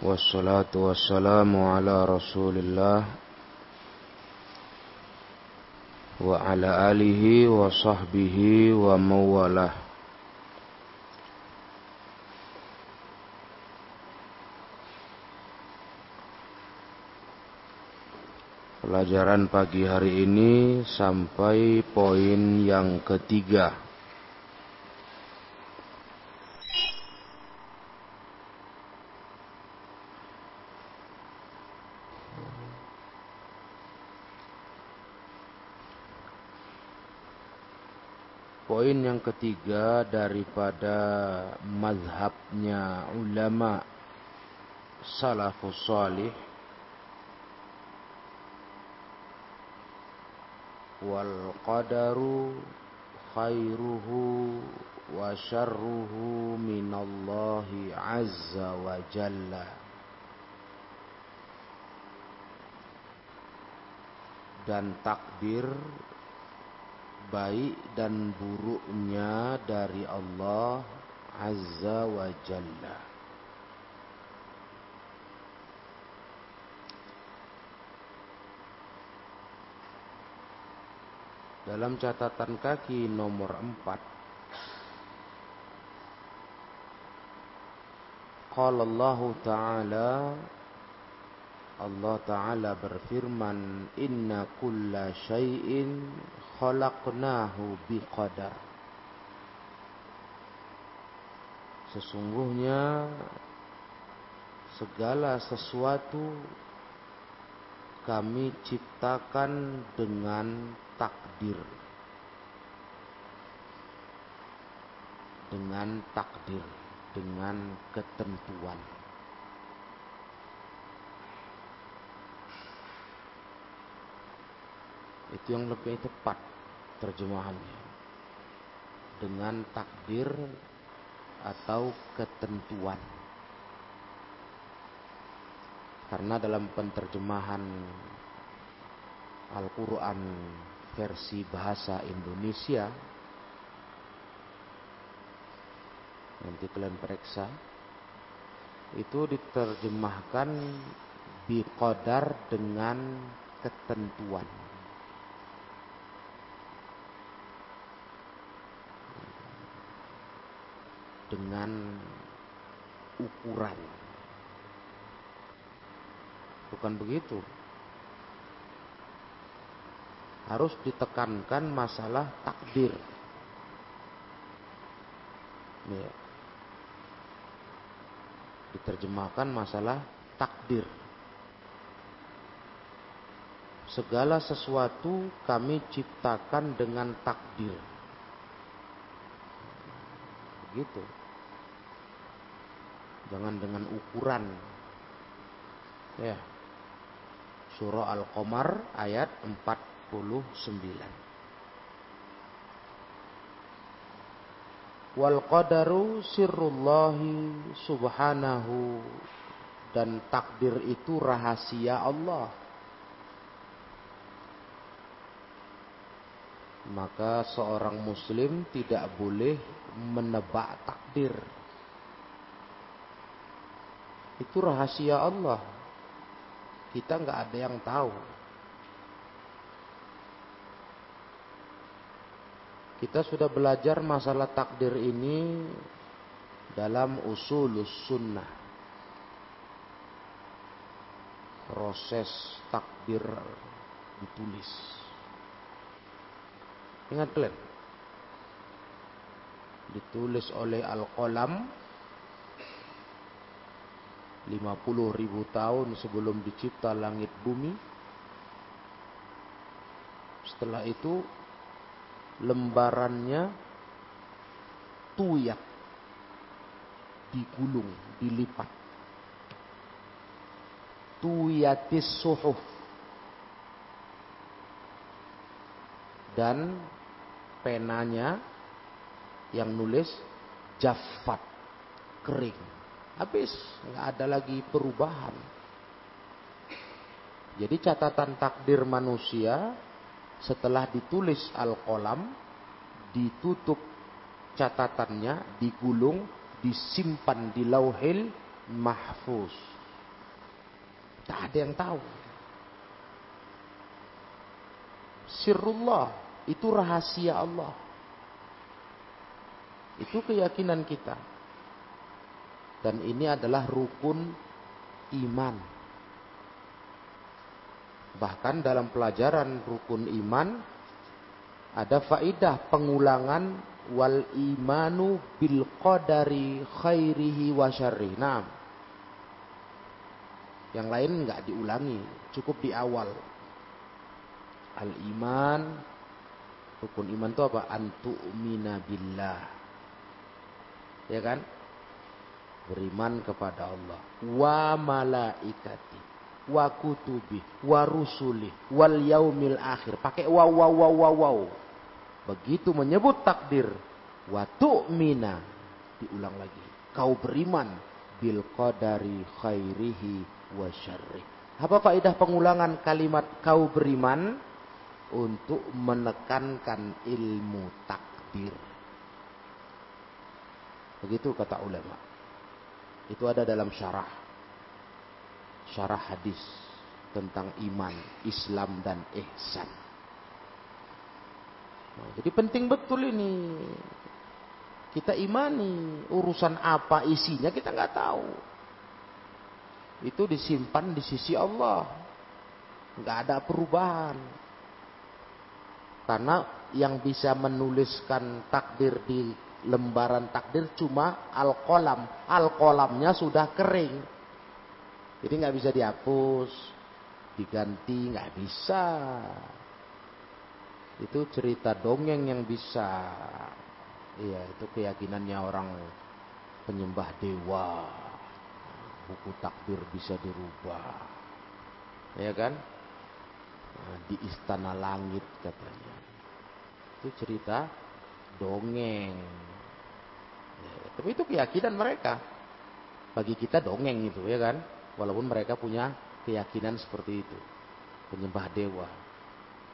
والصلاة والسلام على رسول الله وعلى آله وصحبه ومواله Pelajaran pagi hari ini sampai poin yang ketiga. Poin yang ketiga daripada mazhabnya ulama salafus salih wal qadaru khairuhu wa syarruhu minallahi azza wa jalla. Dan takdir baik dan buruknya dari Allah azza wa jalla. Dalam catatan kaki nomor 4 Qala Allah Ta'ala Allah Ta'ala berfirman Inna kulla syai'in khalaqnahu biqadar. Sesungguhnya segala sesuatu kami ciptakan dengan takdir. Dengan takdir dengan ketentuan itu yang lebih tepat terjemahannya. Dengan takdir atau ketentuan. Karena dalam penterjemahan Al-Quran versi bahasa Indonesia nanti kalian periksa itu diterjemahkan biqadar dengan ketentuan dengan ukuran bukan begitu harus ditekankan masalah takdir. Ya. Diterjemahkan masalah takdir. Segala sesuatu kami ciptakan dengan takdir. Begitu. Jangan dengan ukuran. Ya. Surah Al-Qamar ayat 4 Wal qadaru sirrullahi subhanahu dan takdir itu rahasia Allah. Maka seorang muslim tidak boleh menebak takdir. Itu rahasia Allah. Kita nggak ada yang tahu. Kita sudah belajar masalah takdir ini dalam usulus sunnah. Proses takdir ditulis. Ingat kalian? Ditulis oleh Al-Qalam 50 ribu tahun sebelum dicipta langit bumi. Setelah itu lembarannya tuyak digulung dilipat tuyatis suhuf dan penanya yang nulis jafat kering habis nggak ada lagi perubahan jadi catatan takdir manusia setelah ditulis al-qalam, ditutup catatannya, digulung, disimpan di lauhil mahfuz. Tak ada yang tahu. Sirullah itu rahasia Allah. Itu keyakinan kita. Dan ini adalah rukun iman. Bahkan dalam pelajaran rukun iman ada faidah pengulangan wal imanu bil qadari khairihi wa. Nah, yang lain nggak diulangi, cukup di awal. Al iman rukun iman itu apa? Antu'mina billah. Ya kan? Beriman kepada Allah. Wa malaikati. Wa kutubi. Wa rusuli. Wal yaumil akhir. Pakai waw waw waw waw waw. Begitu menyebut takdir. Wa tu'mina. Diulang lagi. Kau beriman. Bil qadari khairihi wa syarri. Apa faedah pengulangan kalimat kau beriman? Untuk menekankan ilmu takdir. Begitu kata ulama. Itu ada dalam syarah. Syarah hadis tentang iman, Islam dan ihsan. Nah, jadi penting betul ini. Kita imani urusan apa isinya kita nggak tahu. Itu disimpan di sisi Allah. Nggak ada perubahan. Karena yang bisa menuliskan takdir di lembaran takdir cuma al-kolam. Al-kolamnya sudah kering. Jadi nggak bisa dihapus, diganti nggak bisa. Itu cerita dongeng yang bisa. Iya, itu keyakinannya orang penyembah dewa. Buku takdir bisa dirubah. Ya kan? Nah, di istana langit katanya. Itu cerita dongeng. Tapi itu keyakinan mereka. Bagi kita dongeng itu ya kan. Walaupun mereka punya keyakinan seperti itu. Penyembah dewa.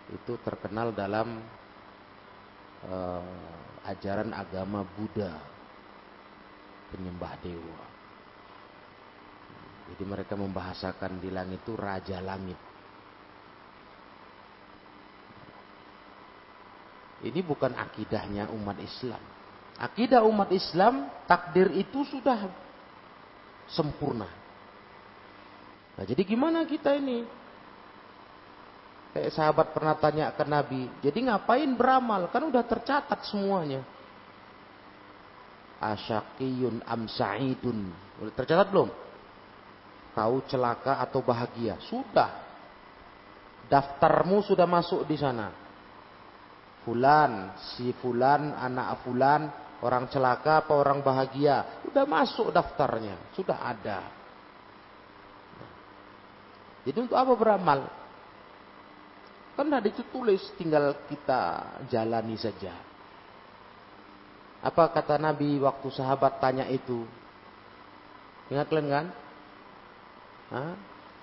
Itu terkenal dalam uh, ajaran agama Buddha. Penyembah dewa. Jadi mereka membahasakan di langit itu raja langit. Ini bukan akidahnya umat Islam. Akidah umat Islam, takdir itu sudah sempurna. Nah, jadi gimana kita ini? Kayak sahabat pernah tanya ke Nabi, jadi ngapain beramal? Kan udah tercatat semuanya. Asyakiyun am sa'idun. Udah tercatat belum? Kau celaka atau bahagia? Sudah. Daftarmu sudah masuk di sana. Fulan, si Fulan, anak Fulan, orang celaka apa orang bahagia. Sudah masuk daftarnya, sudah ada. Jadi untuk apa beramal? Kan sudah ditulis, tinggal kita jalani saja. Apa kata Nabi waktu sahabat tanya itu? Ingat kalian kan? Hah?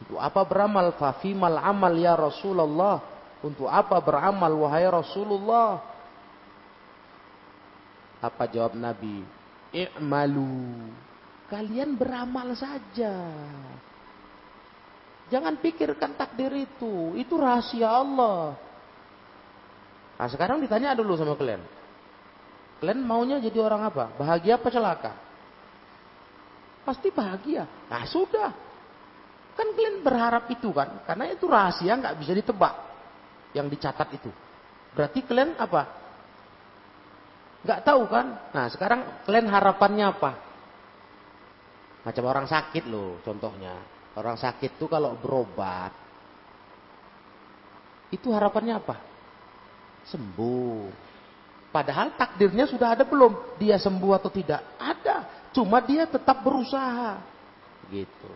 Untuk apa beramal? Fafimal amal ya Rasulullah. Untuk apa beramal wahai Rasulullah? Apa jawab Nabi? I'malu. Kalian beramal saja. Jangan pikirkan takdir itu. Itu rahasia Allah. Nah sekarang ditanya dulu sama kalian. Kalian maunya jadi orang apa? Bahagia apa celaka? Pasti bahagia. Nah sudah. Kan kalian berharap itu kan. Karena itu rahasia nggak bisa ditebak yang dicatat itu. Berarti kalian apa? Gak tahu kan? Nah sekarang kalian harapannya apa? Macam orang sakit loh contohnya. Orang sakit tuh kalau berobat. Itu harapannya apa? Sembuh. Padahal takdirnya sudah ada belum? Dia sembuh atau tidak? Ada. Cuma dia tetap berusaha. Gitu.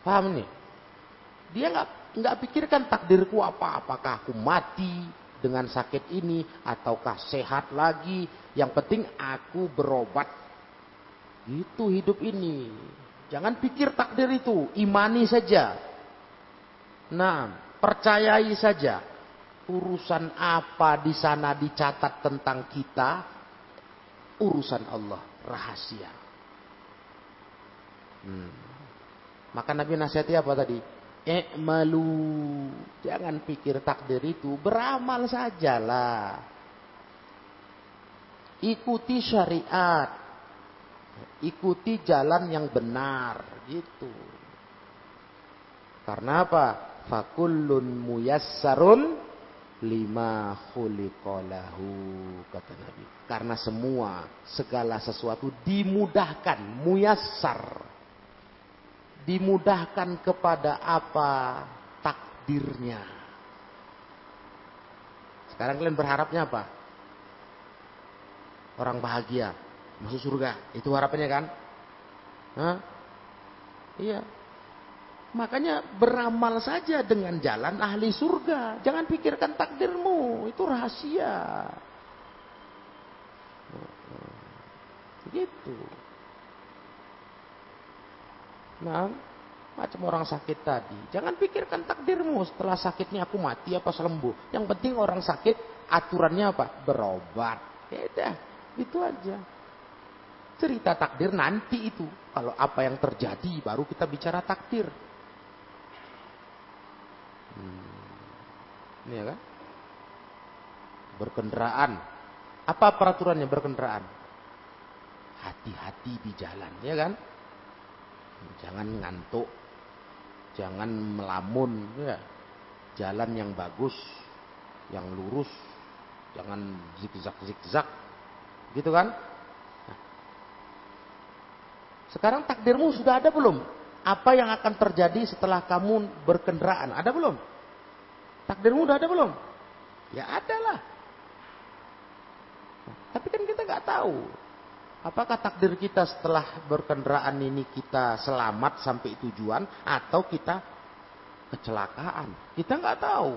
Paham nih? Dia nggak nggak pikirkan takdirku apa, apakah aku mati dengan sakit ini ataukah sehat lagi. Yang penting aku berobat. Itu hidup ini. Jangan pikir takdir itu, imani saja. Nah, percayai saja. Urusan apa di sana dicatat tentang kita, urusan Allah, rahasia. Hmm. Maka Nabi nasihati apa tadi? I'malu. Jangan pikir takdir itu, beramal sajalah. Ikuti syariat. Ikuti jalan yang benar, gitu. Karena apa? Fakullun muyassarun lima khuliqalahu kata Nabi. Karena semua segala sesuatu dimudahkan, muyassar dimudahkan kepada apa takdirnya. Sekarang kalian berharapnya apa? Orang bahagia, masuk surga. Itu harapannya kan? Hah? Iya. Makanya beramal saja dengan jalan ahli surga. Jangan pikirkan takdirmu, itu rahasia. Gitu. Nah, macam orang sakit tadi. Jangan pikirkan takdirmu setelah sakitnya aku mati apa sembuh. Yang penting orang sakit aturannya apa? Berobat. Ya itu aja. Cerita takdir nanti itu. Kalau apa yang terjadi baru kita bicara takdir. Hmm. Ini ya kan? Berkendaraan. Apa peraturannya berkendaraan? Hati-hati di jalan, ya kan? Jangan ngantuk. Jangan melamun. Ya. Jalan yang bagus. Yang lurus. Jangan zigzag-zigzag. Gitu kan? Nah. Sekarang takdirmu sudah ada belum? Apa yang akan terjadi setelah kamu berkendaraan? Ada belum? Takdirmu sudah ada belum? Ya ada lah. Nah, tapi kan kita nggak tahu. Apakah takdir kita setelah berkendaraan ini kita selamat sampai tujuan atau kita kecelakaan? Kita nggak tahu.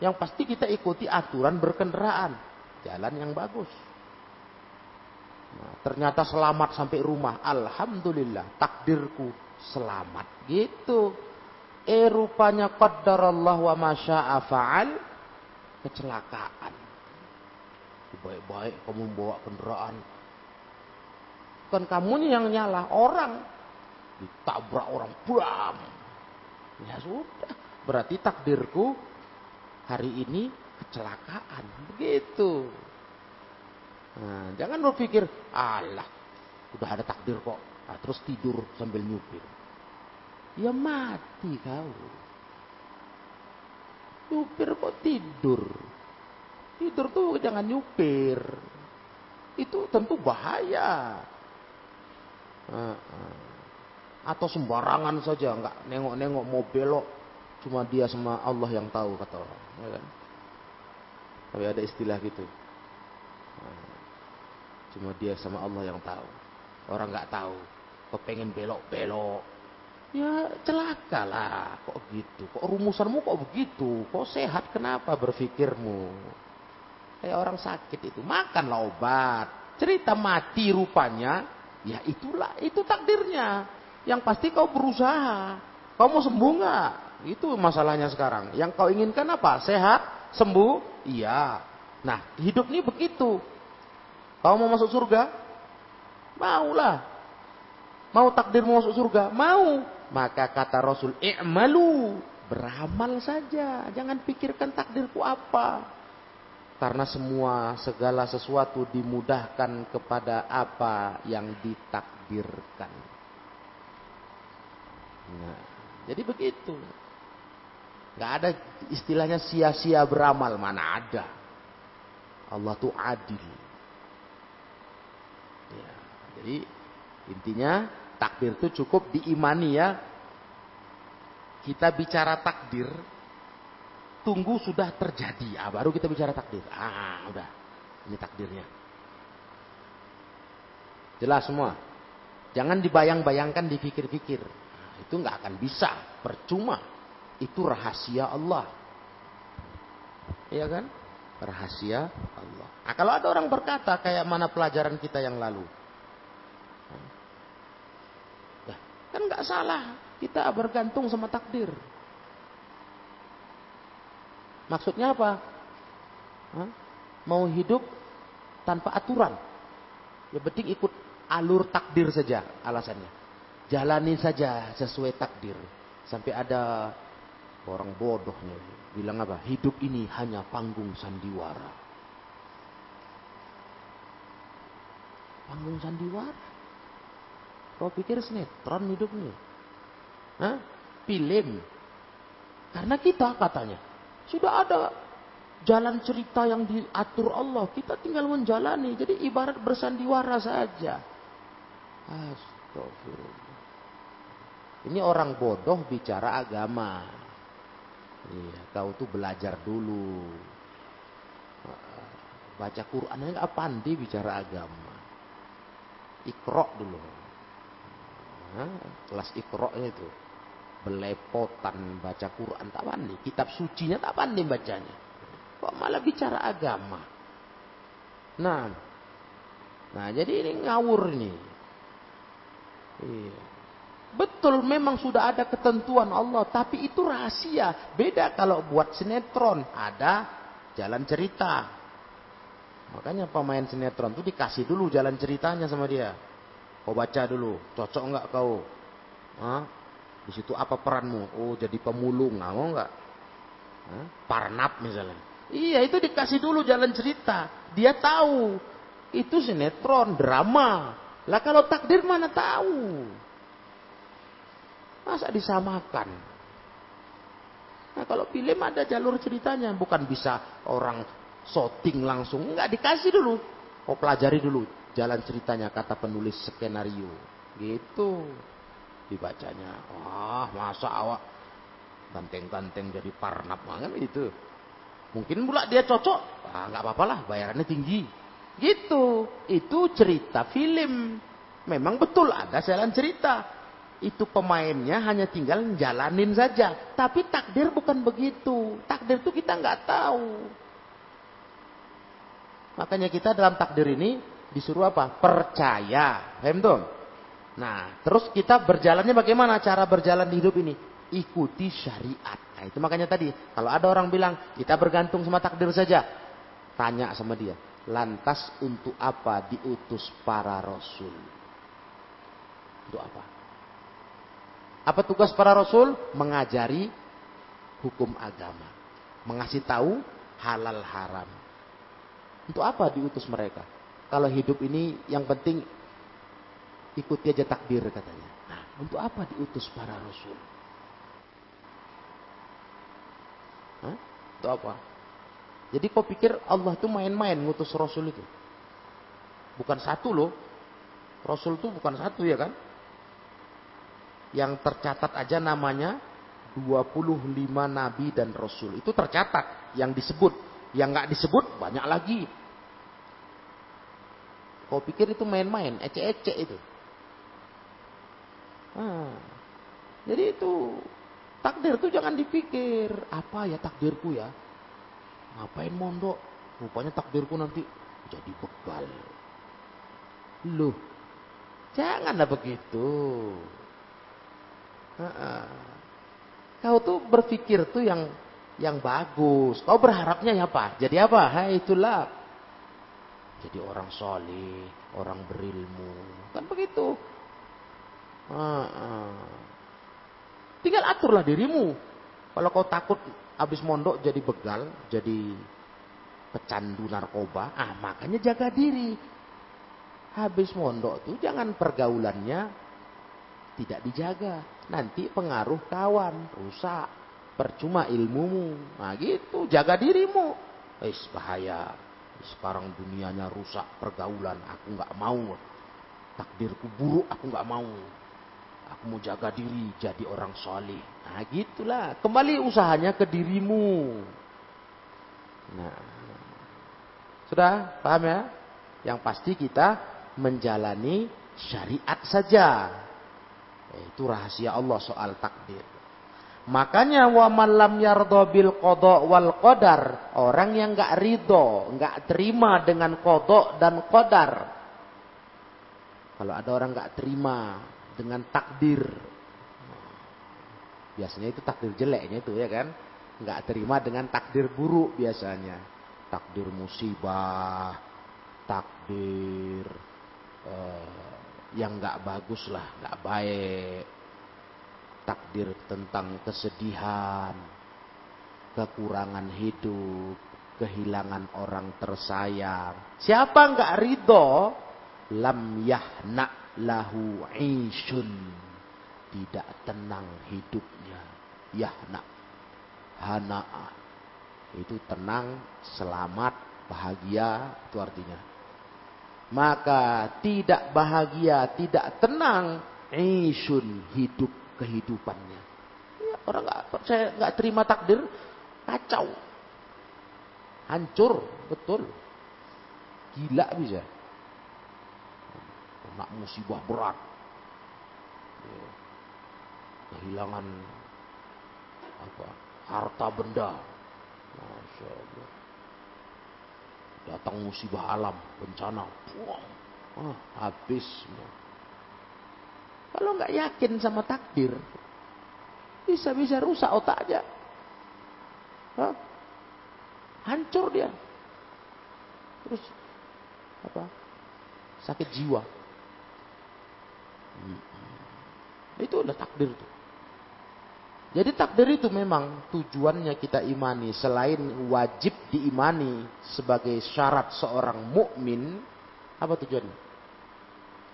Yang pasti kita ikuti aturan berkendaraan, jalan yang bagus. Nah, ternyata selamat sampai rumah, alhamdulillah, takdirku selamat. Gitu. Eh rupanya Allah wa masya'a fa'al kecelakaan baik-baik kamu bawa kendaraan. Kan kamu yang nyala orang ditabrak orang pulang. Ya sudah, berarti takdirku hari ini kecelakaan. Begitu. Nah, jangan berpikir, Allah, udah ada takdir kok. Nah, terus tidur sambil nyupir. Ya mati kau. Nyupir kok tidur. Tidur tuh jangan nyupir. Itu tentu bahaya. Atau sembarangan saja, nggak nengok-nengok mau belok. Cuma dia sama Allah yang tahu kata orang. Ya kan? Tapi ada istilah gitu. Cuma dia sama Allah yang tahu. Orang nggak tahu. Kepengen belok-belok. Ya celaka lah. Kok gitu? Kok rumusanmu kok begitu? Kok sehat? Kenapa berpikirmu? Kayak orang sakit itu. Makanlah obat. Cerita mati rupanya. Ya itulah. Itu takdirnya. Yang pasti kau berusaha. Kau mau sembuh nggak? Itu masalahnya sekarang. Yang kau inginkan apa? Sehat? Sembuh? Iya. Nah, hidup ini begitu. Kau mau masuk surga? Maulah. Mau takdirmu masuk surga? Mau. Maka kata Rasul, i'malu. Beramal saja. Jangan pikirkan takdirku apa. Karena semua segala sesuatu dimudahkan kepada apa yang ditakdirkan. Nah, jadi begitu. Gak ada istilahnya sia-sia beramal, mana ada. Allah tuh adil. Ya, jadi intinya takdir itu cukup diimani ya. Kita bicara takdir, tunggu sudah terjadi. Ah, baru kita bicara takdir. Ah, udah. Ini takdirnya. Jelas semua. Jangan dibayang-bayangkan, dipikir-pikir. Nah, itu nggak akan bisa. Percuma. Itu rahasia Allah. Iya kan? Rahasia Allah. Nah, kalau ada orang berkata kayak mana pelajaran kita yang lalu. Nah, kan nggak salah. Kita bergantung sama takdir. Maksudnya apa? Mau hidup tanpa aturan. Ya penting ikut alur takdir saja alasannya. Jalani saja sesuai takdir. Sampai ada orang bodohnya bilang apa? Hidup ini hanya panggung sandiwara. Panggung sandiwara. Kau pikir sinetron hidup ini? Hah? Film. Karena kita katanya sudah ada jalan cerita yang diatur Allah. Kita tinggal menjalani. Jadi ibarat bersandiwara saja. Astagfirullah. Ini orang bodoh bicara agama. Iya, kau tuh belajar dulu. Baca Quran aja nggak pandi bicara agama. Ikrok dulu. Nah, kelas ikroknya itu. Belepotan baca Quran tak pandi. Kitab sucinya tak pandi bacanya. Kok malah bicara agama. Nah, nah jadi ini ngawur nih. Iya. Betul memang sudah ada ketentuan Allah, tapi itu rahasia. Beda kalau buat sinetron, ada jalan cerita. Makanya pemain sinetron itu dikasih dulu jalan ceritanya sama dia. Kau baca dulu, cocok nggak kau? Hah? Di situ apa peranmu? Oh jadi pemulung, nggak mau nggak? Parnap misalnya. Iya itu dikasih dulu jalan cerita. Dia tahu itu sinetron, drama. Lah kalau takdir mana tahu? Masa disamakan? Nah kalau film ada jalur ceritanya, bukan bisa orang shooting langsung. Enggak, dikasih dulu. Oh pelajari dulu jalan ceritanya, kata penulis skenario. Gitu. Dibacanya. Wah masa awak ganteng-ganteng jadi parnap banget itu. Mungkin pula dia cocok. Ah, nggak apa-apa lah, bayarannya tinggi. Gitu. Itu cerita film. Memang betul ada jalan cerita itu pemainnya hanya tinggal jalanin saja. Tapi takdir bukan begitu. Takdir itu kita nggak tahu. Makanya kita dalam takdir ini disuruh apa? Percaya. Paham tuh? Nah, terus kita berjalannya bagaimana cara berjalan di hidup ini? Ikuti syariat. Nah, itu makanya tadi, kalau ada orang bilang, kita bergantung sama takdir saja. Tanya sama dia, lantas untuk apa diutus para rasul? Untuk apa? Apa tugas para rasul? Mengajari hukum agama. Mengasih tahu halal haram. Untuk apa diutus mereka? Kalau hidup ini yang penting ikuti aja takdir katanya. Nah, untuk apa diutus para rasul? Untuk apa? Jadi kau pikir Allah itu main-main ngutus rasul itu? Bukan satu loh. Rasul itu bukan satu ya kan? yang tercatat aja namanya 25 nabi dan rasul. Itu tercatat yang disebut. Yang nggak disebut banyak lagi. Kau pikir itu main-main, ece-ece itu. Nah, jadi itu takdir itu jangan dipikir apa ya takdirku ya. Ngapain mondok? Rupanya takdirku nanti jadi bekal. Loh, janganlah begitu. Kau tuh berpikir tuh yang yang bagus. Kau berharapnya ya apa? Jadi apa? Hai itulah. Jadi orang soleh, orang berilmu. Kan begitu. Tinggal aturlah dirimu. Kalau kau takut habis mondok jadi begal, jadi pecandu narkoba, ah makanya jaga diri. Habis mondok tuh jangan pergaulannya tidak dijaga nanti pengaruh kawan, rusak, percuma ilmumu. Nah gitu, jaga dirimu. Eh bahaya. Sekarang dunianya rusak, pergaulan, aku nggak mau. Takdirku buruk, aku nggak mau. Aku mau jaga diri, jadi orang soleh. Nah gitulah, kembali usahanya ke dirimu. Nah, sudah paham ya? Yang pasti kita menjalani syariat saja. Itu rahasia Allah soal takdir. Makanya wa man lam yardha bil qada wal qadar, orang yang enggak ridho, enggak terima dengan qada dan qadar. Kalau ada orang enggak terima dengan takdir. Biasanya itu takdir jeleknya itu ya kan? Enggak terima dengan takdir buruk biasanya. Takdir musibah, takdir eh, yang nggak bagus lah, nggak baik. Takdir tentang kesedihan, kekurangan hidup, kehilangan orang tersayang. Siapa nggak ridho, lam yahna lahu isyun. Tidak tenang hidupnya. Yahna. Hana. Itu tenang, selamat, bahagia. Itu artinya. Maka tidak bahagia, tidak tenang. Isyun hidup kehidupannya. Ya, orang nggak saya nggak terima takdir, kacau. Hancur, betul. Gila bisa kena musibah berat. Ya. Kehilangan apa? Harta benda. Masya Allah. Datang musibah alam, bencana. Wah, ah, habis. Kalau nggak yakin sama takdir, bisa-bisa rusak otaknya. Hah? Hancur dia. Terus apa? Sakit jiwa. Itu udah takdir tuh. Jadi takdir itu memang tujuannya kita imani selain wajib diimani sebagai syarat seorang mukmin apa tujuannya?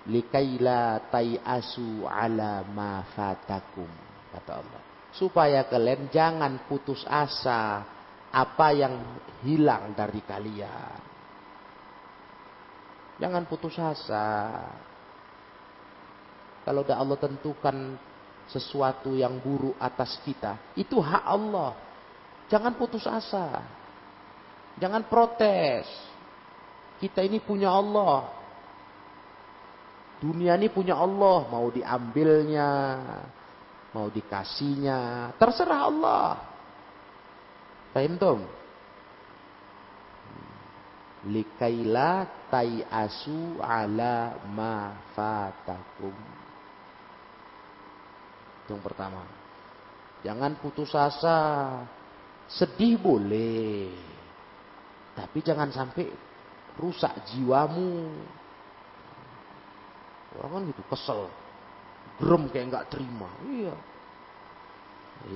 Likaila asu ala ma fatakum kata Allah. Supaya kalian jangan putus asa apa yang hilang dari kalian. Jangan putus asa. Kalau udah Allah tentukan sesuatu yang buruk atas kita, itu hak Allah. Jangan putus asa. Jangan protes. Kita ini punya Allah. Dunia ini punya Allah, mau diambilnya, mau dikasihnya, terserah Allah. Paham tuh? Likaila asu ala ma fatakum. Yang pertama. Jangan putus asa. Sedih boleh. Tapi jangan sampai rusak jiwamu. Orang kan gitu kesel. Gerem kayak nggak terima. Iya.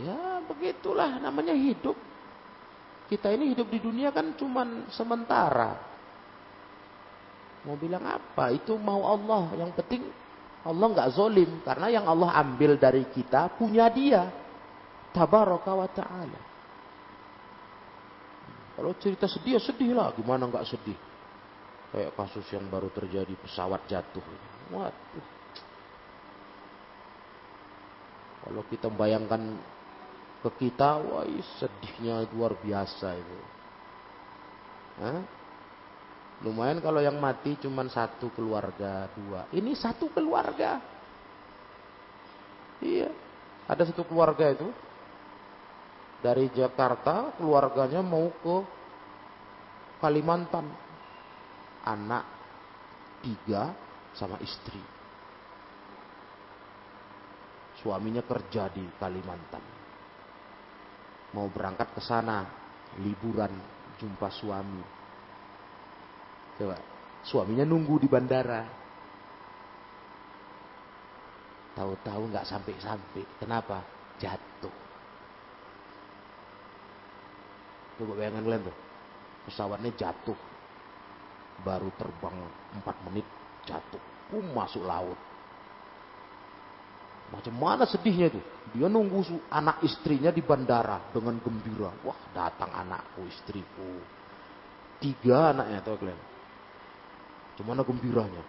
Ya begitulah namanya hidup. Kita ini hidup di dunia kan cuman sementara. Mau bilang apa? Itu mau Allah. Yang penting Allah nggak zolim karena yang Allah ambil dari kita punya dia. Tabaraka wa ta'ala. Kalau cerita sedih ya sedih lah. Gimana nggak sedih? Kayak kasus yang baru terjadi pesawat jatuh. Waduh. Kalau kita bayangkan ke kita, wah sedihnya luar biasa itu. Hah? Lumayan kalau yang mati cuma satu keluarga, dua. Ini satu keluarga. Iya. Ada satu keluarga itu. Dari Jakarta keluarganya mau ke Kalimantan. Anak tiga sama istri. Suaminya kerja di Kalimantan. Mau berangkat ke sana, liburan, jumpa suami Coba. Suaminya nunggu di bandara. Tahu-tahu nggak sampai-sampai. Kenapa? Jatuh. Coba bayangkan kalian tuh. Pesawatnya jatuh. Baru terbang 4 menit jatuh. Um, masuk laut. Macam mana sedihnya itu? Dia nunggu anak istrinya di bandara dengan gembira. Wah datang anakku, istriku. Tiga anaknya tuh kalian. Gimana gembiranya.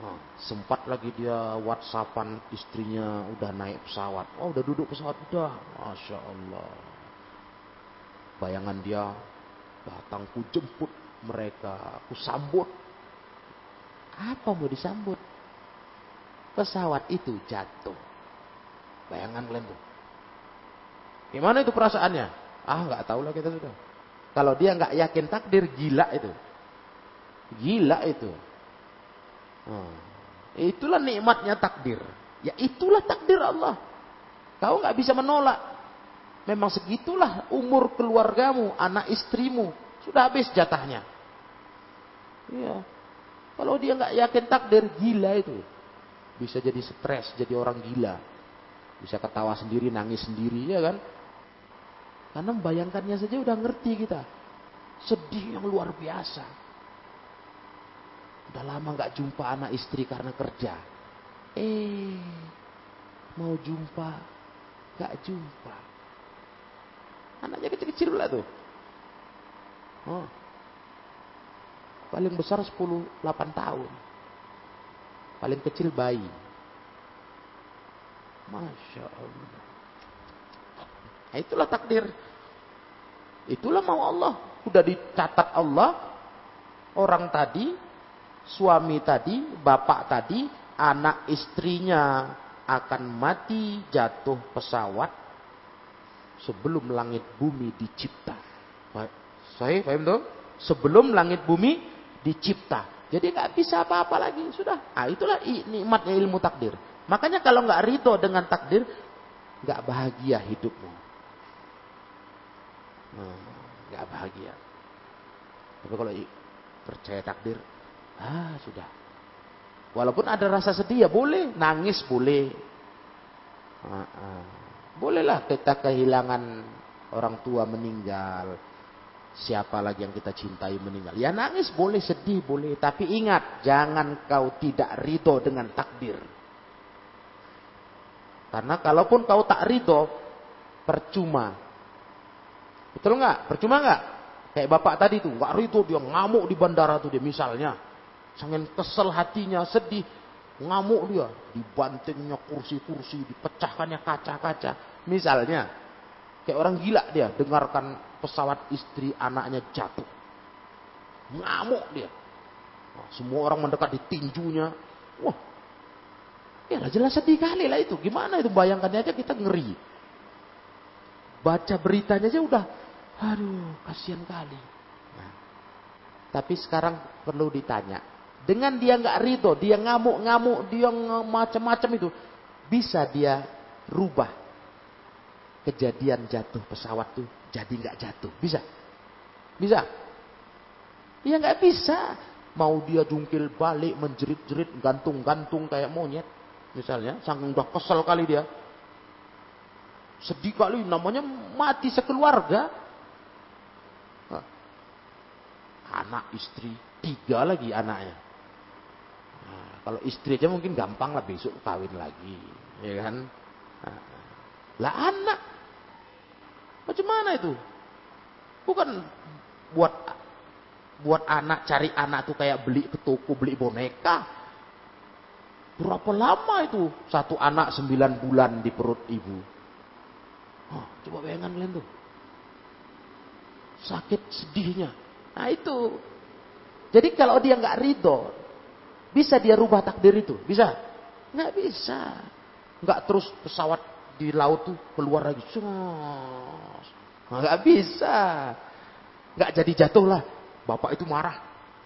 Nah, sempat lagi dia whatsappan istrinya udah naik pesawat. Oh udah duduk pesawat udah. Masya Allah. Bayangan dia datang ku jemput mereka. Ku sambut. Apa mau disambut? Pesawat itu jatuh. Bayangan kalian tuh. Gimana itu perasaannya? Ah nggak tahu lah kita sudah. Kalau dia nggak yakin takdir gila itu. Gila itu. Hmm. Itulah nikmatnya takdir. Ya itulah takdir Allah. Kau nggak bisa menolak. Memang segitulah umur keluargamu, anak istrimu. Sudah habis jatahnya. Iya. Kalau dia nggak yakin takdir, gila itu. Bisa jadi stres, jadi orang gila. Bisa ketawa sendiri, nangis sendiri, ya kan? Karena membayangkannya saja udah ngerti kita. Sedih yang luar biasa. Udah lama nggak jumpa anak istri karena kerja. Eh, mau jumpa, nggak jumpa. Anaknya kecil-kecil pula tuh. Oh. Paling besar 10, 8 tahun. Paling kecil bayi. Masya Allah. Nah, itulah takdir. Itulah mau Allah. Sudah dicatat Allah. Orang tadi, suami tadi, bapak tadi, anak istrinya akan mati jatuh pesawat sebelum langit bumi dicipta. Saya paham tuh? Sebelum langit bumi dicipta. Jadi nggak bisa apa-apa lagi. Sudah. Ah itulah nikmatnya ilmu takdir. Makanya kalau nggak ridho dengan takdir, nggak bahagia hidupmu. Hmm, nggak hmm, bahagia. Tapi kalau percaya takdir, ah sudah. Walaupun ada rasa sedih ya boleh, nangis boleh. Ah, ah. Bolehlah kita kehilangan orang tua meninggal. Siapa lagi yang kita cintai meninggal. Ya nangis boleh, sedih boleh. Tapi ingat, jangan kau tidak ridho dengan takdir. Karena kalaupun kau tak ridho, percuma Betul nggak? Percuma nggak? Kayak bapak tadi tuh, nggak ridho dia ngamuk di bandara tuh dia misalnya. Sangat kesel hatinya, sedih. Ngamuk dia. Dibantingnya kursi-kursi, dipecahkannya kaca-kaca. Misalnya, kayak orang gila dia dengarkan pesawat istri anaknya jatuh. Ngamuk dia. Nah, semua orang mendekat di tinjunya. Wah, ya jelas sedih kali lah itu. Gimana itu bayangkannya aja kita ngeri. Baca beritanya aja udah, aduh kasihan kali. Nah, tapi sekarang perlu ditanya, dengan dia nggak ridho, dia ngamuk-ngamuk, dia macam-macam itu, bisa dia rubah kejadian jatuh pesawat tuh jadi nggak jatuh, bisa? Bisa? Ya nggak bisa. Mau dia jungkil balik, menjerit-jerit, gantung-gantung kayak monyet, misalnya, saking udah kesel kali dia, Sedih kali namanya mati sekeluarga. Anak istri, tiga lagi anaknya. Kalau istri aja mungkin gampang lah besok kawin lagi. Ya kan? Nah, lah anak. Macam mana itu? Bukan buat buat anak cari anak tuh kayak beli ke toko beli boneka. Berapa lama itu satu anak sembilan bulan di perut ibu? Oh, coba bayangkan kalian tuh. Sakit sedihnya. Nah itu. Jadi kalau dia nggak ridho, bisa dia rubah takdir itu? Bisa? Nggak bisa. Nggak terus pesawat di laut tuh keluar lagi. Nggak bisa. Nggak jadi jatuh lah. Bapak itu marah.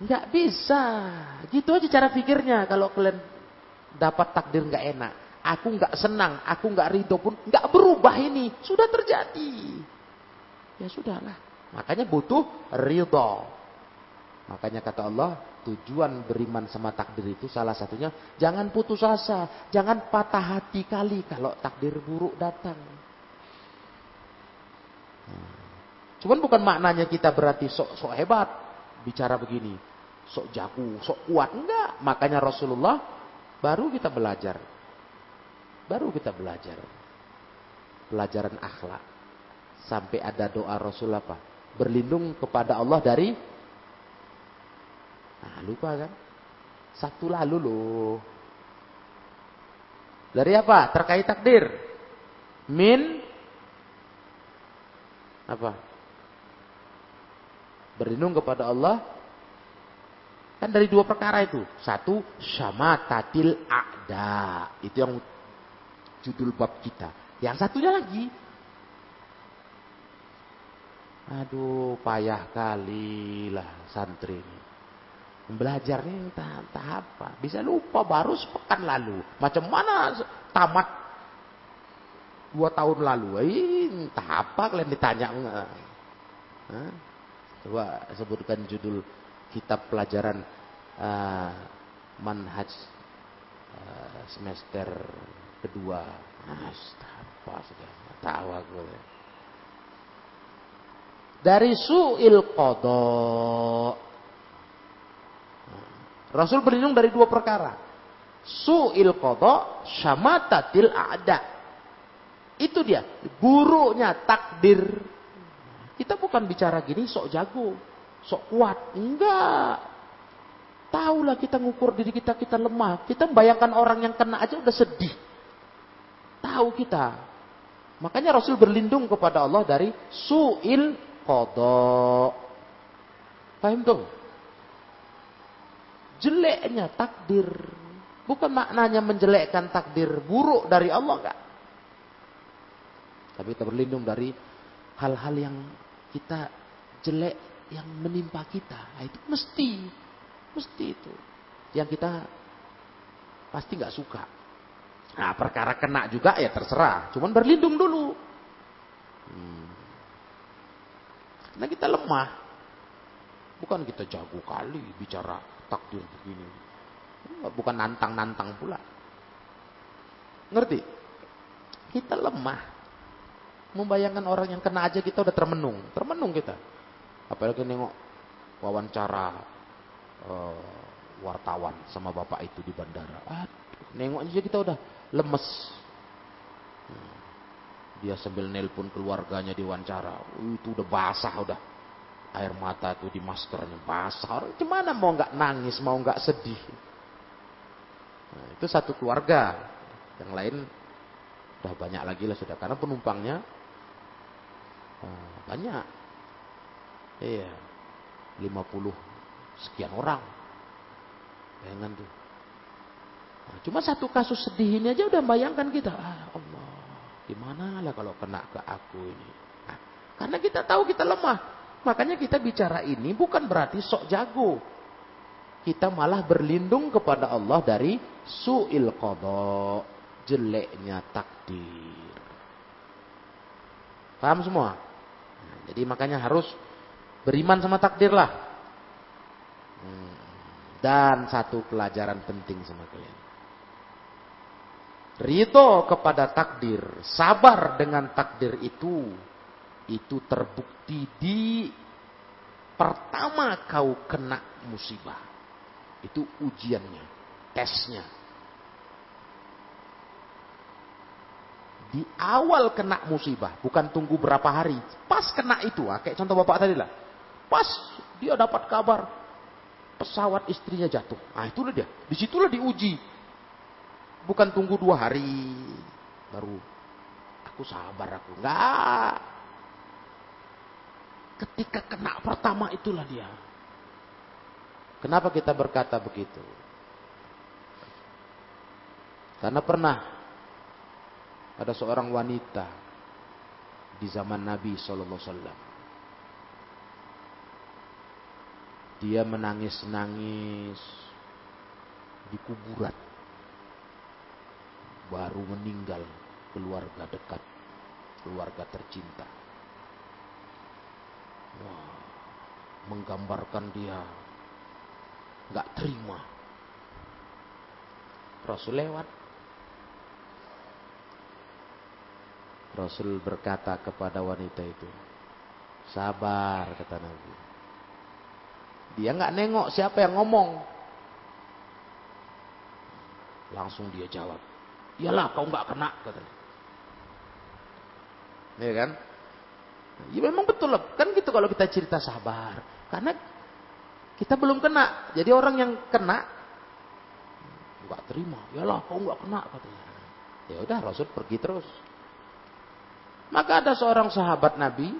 Nggak bisa. Gitu aja cara pikirnya kalau kalian dapat takdir nggak enak. Aku nggak senang, aku nggak ridho pun nggak berubah ini. Sudah terjadi. Ya sudahlah. Makanya butuh ridho. Makanya kata Allah, tujuan beriman sama takdir itu salah satunya jangan putus asa, jangan patah hati kali kalau takdir buruk datang. Nah, cuman bukan maknanya kita berarti sok sok hebat bicara begini, sok jago, sok kuat enggak. Makanya Rasulullah baru kita belajar Baru kita belajar. Pelajaran akhlak. Sampai ada doa Rasul apa? Berlindung kepada Allah dari Nah, lupa kan? Satu lalu loh. Dari apa? Terkait takdir. Min apa? Berlindung kepada Allah kan dari dua perkara itu. Satu sama tatil ada. Itu yang judul bab kita. Yang satunya lagi. Aduh, payah kali lah santri ini. Belajarnya entah, entah apa. Bisa lupa baru sepekan lalu. Macam mana tamat dua tahun lalu. Eh, entah apa kalian ditanya. Coba sebutkan judul kitab pelajaran uh, manhaj uh, semester kedua. Sudah tahu aku. Dari su'il kodok. Rasul berlindung dari dua perkara. Su'il kodok, syamatatil ada. Itu dia. Buruknya takdir. Kita bukan bicara gini sok jago. Sok kuat. Enggak. Tahulah kita ngukur diri kita, kita lemah. Kita membayangkan orang yang kena aja udah sedih. Tahu kita. Makanya Rasul berlindung kepada Allah dari su'il kodok. Paham tuh? Jeleknya takdir. Bukan maknanya menjelekkan takdir buruk dari Allah enggak. Tapi kita berlindung dari hal-hal yang kita jelek yang menimpa kita. Nah, itu mesti. Mesti itu. Yang kita pasti nggak suka. Nah perkara kena juga ya terserah. Cuman berlindung dulu. Hmm. Karena kita lemah. Bukan kita jago kali bicara takdir begini. Bukan nantang-nantang pula. Ngerti? Kita lemah. Membayangkan orang yang kena aja kita udah termenung. Termenung kita. Apalagi nengok wawancara uh, wartawan sama bapak itu di bandara. Aduh, nengok aja kita udah lemes. Hmm. Dia sambil nelpon keluarganya di wawancara. Itu udah basah udah. Air mata tuh di maskernya. Orang gimana mau nggak nangis, mau nggak sedih. Nah, itu satu keluarga. Yang lain udah banyak lagi lah sudah. Karena penumpangnya Oh, banyak. Iya. 50 sekian orang. Bayangan tuh. Nah, cuma satu kasus sedih ini aja udah bayangkan kita. Ah, Allah, gimana lah kalau kena ke aku ini. Nah, karena kita tahu kita lemah. Makanya kita bicara ini bukan berarti sok jago. Kita malah berlindung kepada Allah dari su'il qadha, jeleknya takdir. Paham semua? Jadi makanya harus beriman sama takdir lah. Hmm. Dan satu pelajaran penting sama kalian. Rito kepada takdir, sabar dengan takdir itu, itu terbukti di pertama kau kena musibah. Itu ujiannya, tesnya. di awal kena musibah, bukan tunggu berapa hari. Pas kena itu, ah, kayak contoh bapak tadi lah. Pas dia dapat kabar pesawat istrinya jatuh. Ah itulah dia. Di situlah diuji. Bukan tunggu dua hari baru aku sabar aku. Enggak. Ketika kena pertama itulah dia. Kenapa kita berkata begitu? Karena pernah ada seorang wanita di zaman Nabi Sallallahu Alaihi Wasallam. Dia menangis-nangis di kuburan. Baru meninggal keluarga dekat, keluarga tercinta. Menggambarkan dia nggak terima. Rasul lewat Rasul berkata kepada wanita itu, sabar kata Nabi. Dia nggak nengok siapa yang ngomong. Langsung dia jawab, iyalah kau nggak kena katanya. Ya kan? Ya memang betul lah. Kan gitu kalau kita cerita sabar. Karena kita belum kena. Jadi orang yang kena nggak terima. Iyalah kau nggak kena katanya. Ya udah Rasul pergi terus. Maka ada seorang sahabat Nabi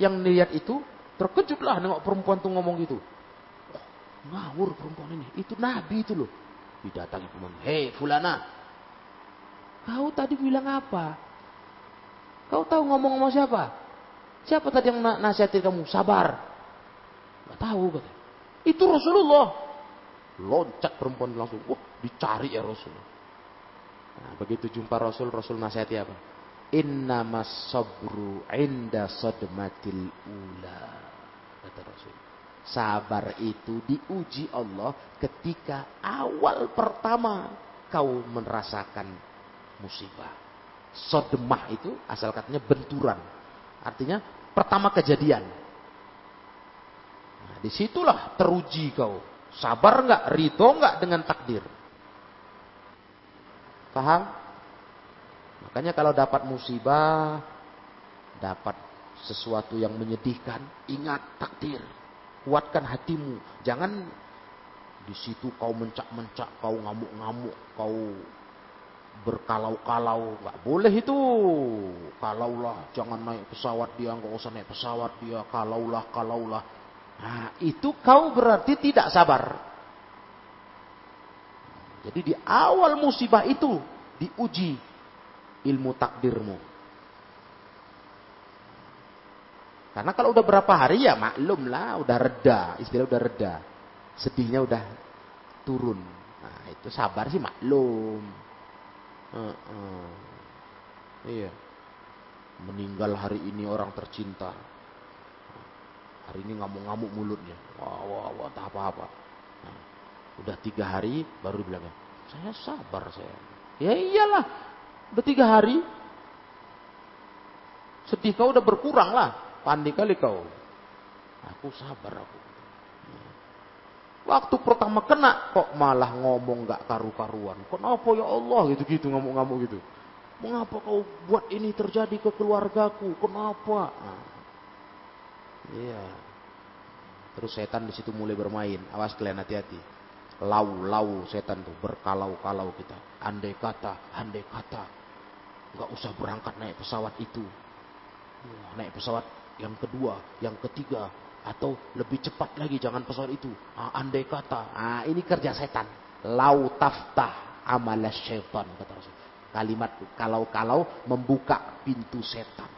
yang lihat itu terkejutlah nengok perempuan tuh ngomong gitu. Oh, ngawur perempuan ini. Itu Nabi itu loh. Didatangi teman. Hei fulana. Kau tadi bilang apa? Kau tahu ngomong sama siapa? Siapa tadi yang nasihatin kamu? Sabar. Gak tahu kata. Itu Rasulullah. Loncat perempuan langsung. Wah dicari ya Rasul. Nah, begitu jumpa Rasul, Rasul nasihati apa? Innamas sabru inda sadmatil ula. Kata Rasul. Sabar itu diuji Allah ketika awal pertama kau merasakan musibah. Sodemah itu asal katanya benturan. Artinya pertama kejadian. Nah, di situlah teruji kau. Sabar nggak, rito nggak dengan takdir. Paham? Makanya kalau dapat musibah, dapat sesuatu yang menyedihkan, ingat takdir. Kuatkan hatimu. Jangan di situ kau mencak-mencak, kau ngamuk-ngamuk, kau berkalau-kalau. Nggak boleh itu. Kalaulah, jangan naik pesawat dia, nggak usah naik pesawat dia. Kalaulah, kalaulah. Nah, itu kau berarti tidak sabar. Jadi di awal musibah itu diuji ilmu takdirmu. Karena kalau udah berapa hari ya maklum lah, udah reda, istilah udah reda. Sedihnya udah turun. Nah, itu sabar sih maklum. Uh, uh. Iya. Meninggal hari ini orang tercinta. Hari ini ngamuk-ngamuk mulutnya. Wah, wah, wah, tak apa-apa. Nah, udah tiga hari baru bilang, saya sabar saya. Ya iyalah, udah tiga hari. Sedih kau udah berkurang lah. Panik kali kau. Aku sabar aku. Waktu pertama kena kok malah ngomong gak karu-karuan. Kenapa ya Allah gitu-gitu ngamuk-ngamuk gitu. Mengapa kau buat ini terjadi ke keluargaku? Kenapa? Nah. Iya. Terus setan di situ mulai bermain. Awas kalian hati-hati. Lau, lau setan tuh berkalau-kalau kita. Andai kata, andai kata. Gak usah berangkat naik pesawat itu. Naik pesawat yang kedua, yang ketiga, atau lebih cepat lagi jangan pesawat itu. Ah, andai kata, ah, ini kerja setan. Lau taftah amal syaitan kata Rasul. Kalimat kalau-kalau membuka pintu setan.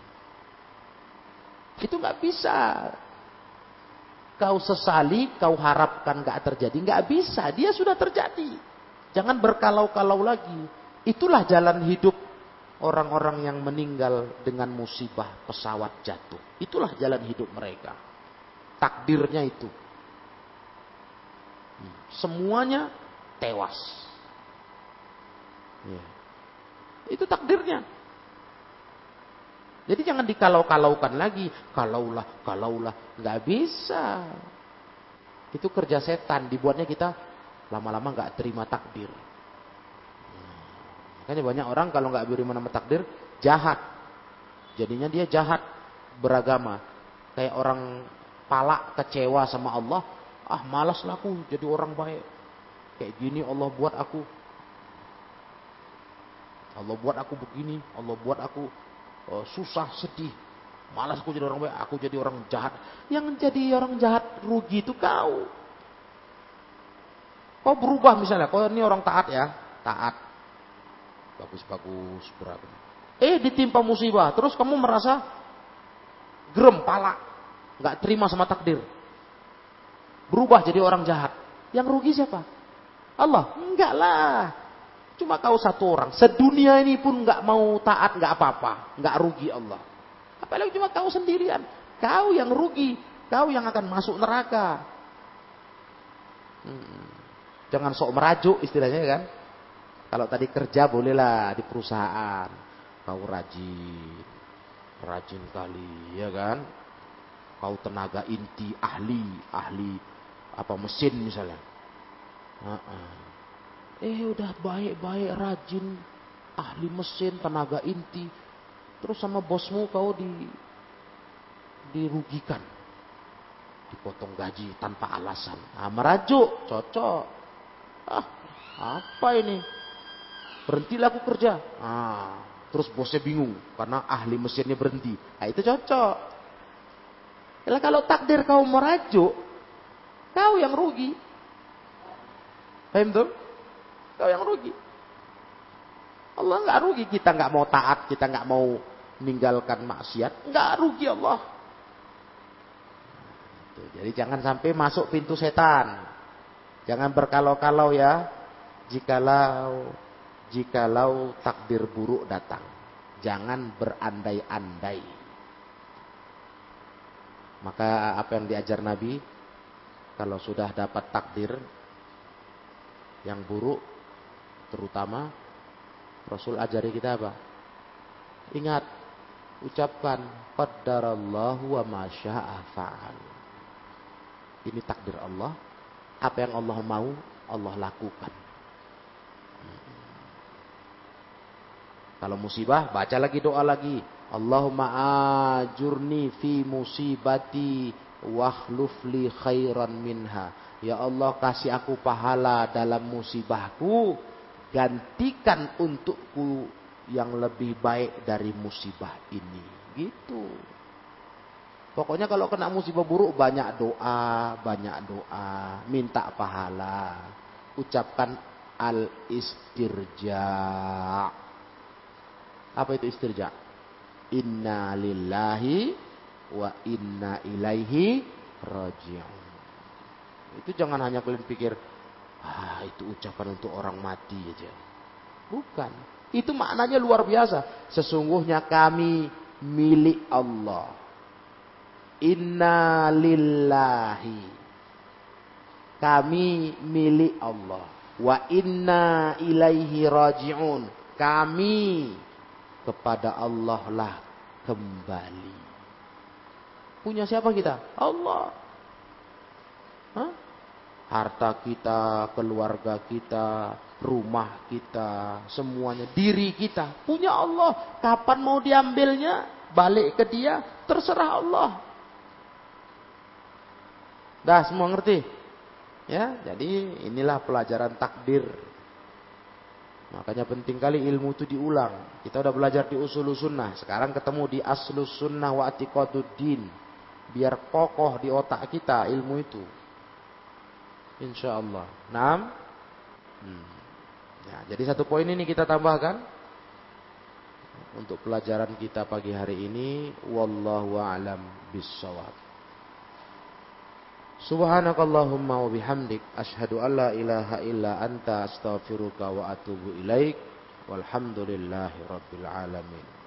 Itu nggak bisa. Kau sesali, kau harapkan nggak terjadi, nggak bisa. Dia sudah terjadi. Jangan berkalau-kalau lagi. Itulah jalan hidup orang-orang yang meninggal dengan musibah pesawat jatuh. Itulah jalan hidup mereka. Takdirnya itu. Hmm. Semuanya tewas. Ya. Itu takdirnya. Jadi jangan dikalau-kalaukan lagi. Kalaulah, kalaulah. Nggak bisa. Itu kerja setan. Dibuatnya kita lama-lama nggak terima takdir. Makanya banyak orang kalau nggak beri nama takdir jahat. Jadinya dia jahat beragama. Kayak orang palak kecewa sama Allah. Ah malas aku jadi orang baik. Kayak gini Allah buat aku. Allah buat aku begini. Allah buat aku uh, susah sedih. Malas aku jadi orang baik. Aku jadi orang jahat. Yang jadi orang jahat rugi itu kau. Kau berubah misalnya. Kau ini orang taat ya. Taat bagus-bagus berat. Eh ditimpa musibah, terus kamu merasa gerem pala, nggak terima sama takdir, berubah jadi orang jahat. Yang rugi siapa? Allah? Enggak lah. Cuma kau satu orang. Sedunia ini pun nggak mau taat, nggak apa-apa, nggak rugi Allah. Apalagi cuma kau sendirian. Kau yang rugi, kau yang akan masuk neraka. Hmm. Jangan sok merajuk istilahnya kan. Kalau tadi kerja bolehlah di perusahaan. Kau rajin. Rajin kali, ya kan? Kau tenaga inti, ahli, ahli apa mesin misalnya. Eh udah baik-baik rajin, ahli mesin, tenaga inti. Terus sama bosmu kau di dirugikan. Dipotong gaji tanpa alasan. Nah, merajuk, cocok. Ah, apa ini? Berhentilah aku kerja. Ah, terus bosnya bingung karena ahli mesinnya berhenti. Nah, itu cocok. Kalau kalau takdir kau merajuk, kau yang rugi. Paham? Kau yang rugi. Allah nggak rugi kita nggak mau taat, kita nggak mau meninggalkan maksiat, nggak rugi Allah. Jadi jangan sampai masuk pintu setan. Jangan berkalau-kalau ya. Jikalau jikalau takdir buruk datang. Jangan berandai-andai. Maka apa yang diajar Nabi? kalau sudah dapat takdir yang buruk terutama Rasul ajari kita apa? Ingat, ucapkan qaddarallahu wa ma fa'al. Ini takdir Allah. Apa yang Allah mau, Allah lakukan. Kalau musibah, baca lagi doa lagi. Allahumma ajurni fi musibati wahlufli khairan minha. Ya Allah kasih aku pahala dalam musibahku. Gantikan untukku yang lebih baik dari musibah ini. Gitu. Pokoknya kalau kena musibah buruk banyak doa, banyak doa, minta pahala. Ucapkan al-istirja. Apa itu istirja? Inna lillahi wa inna ilaihi raji'un. Itu jangan hanya kalian pikir, ah itu ucapan untuk orang mati aja. Bukan. Itu maknanya luar biasa. Sesungguhnya kami milik Allah. Inna lillahi. Kami milik Allah. Wa inna ilaihi raji'un. Kami kepada Allah lah kembali. Punya siapa kita? Allah. Hah? Harta kita, keluarga kita, rumah kita, semuanya, diri kita. Punya Allah. Kapan mau diambilnya? Balik ke dia, terserah Allah. Dah semua ngerti? Ya, jadi inilah pelajaran takdir Makanya penting kali ilmu itu diulang. Kita udah belajar di usul sunnah. Sekarang ketemu di aslus sunnah wa din. Biar kokoh di otak kita ilmu itu. Insya Allah. Enam. Hmm. Ya, jadi satu poin ini kita tambahkan. Untuk pelajaran kita pagi hari ini. Wallahu a'lam bisawab. Subhanakallahumma wa bihamdik asyhadu an la ilaha illa anta astaghfiruka wa atubu ilaik walhamdulillahi rabbil alamin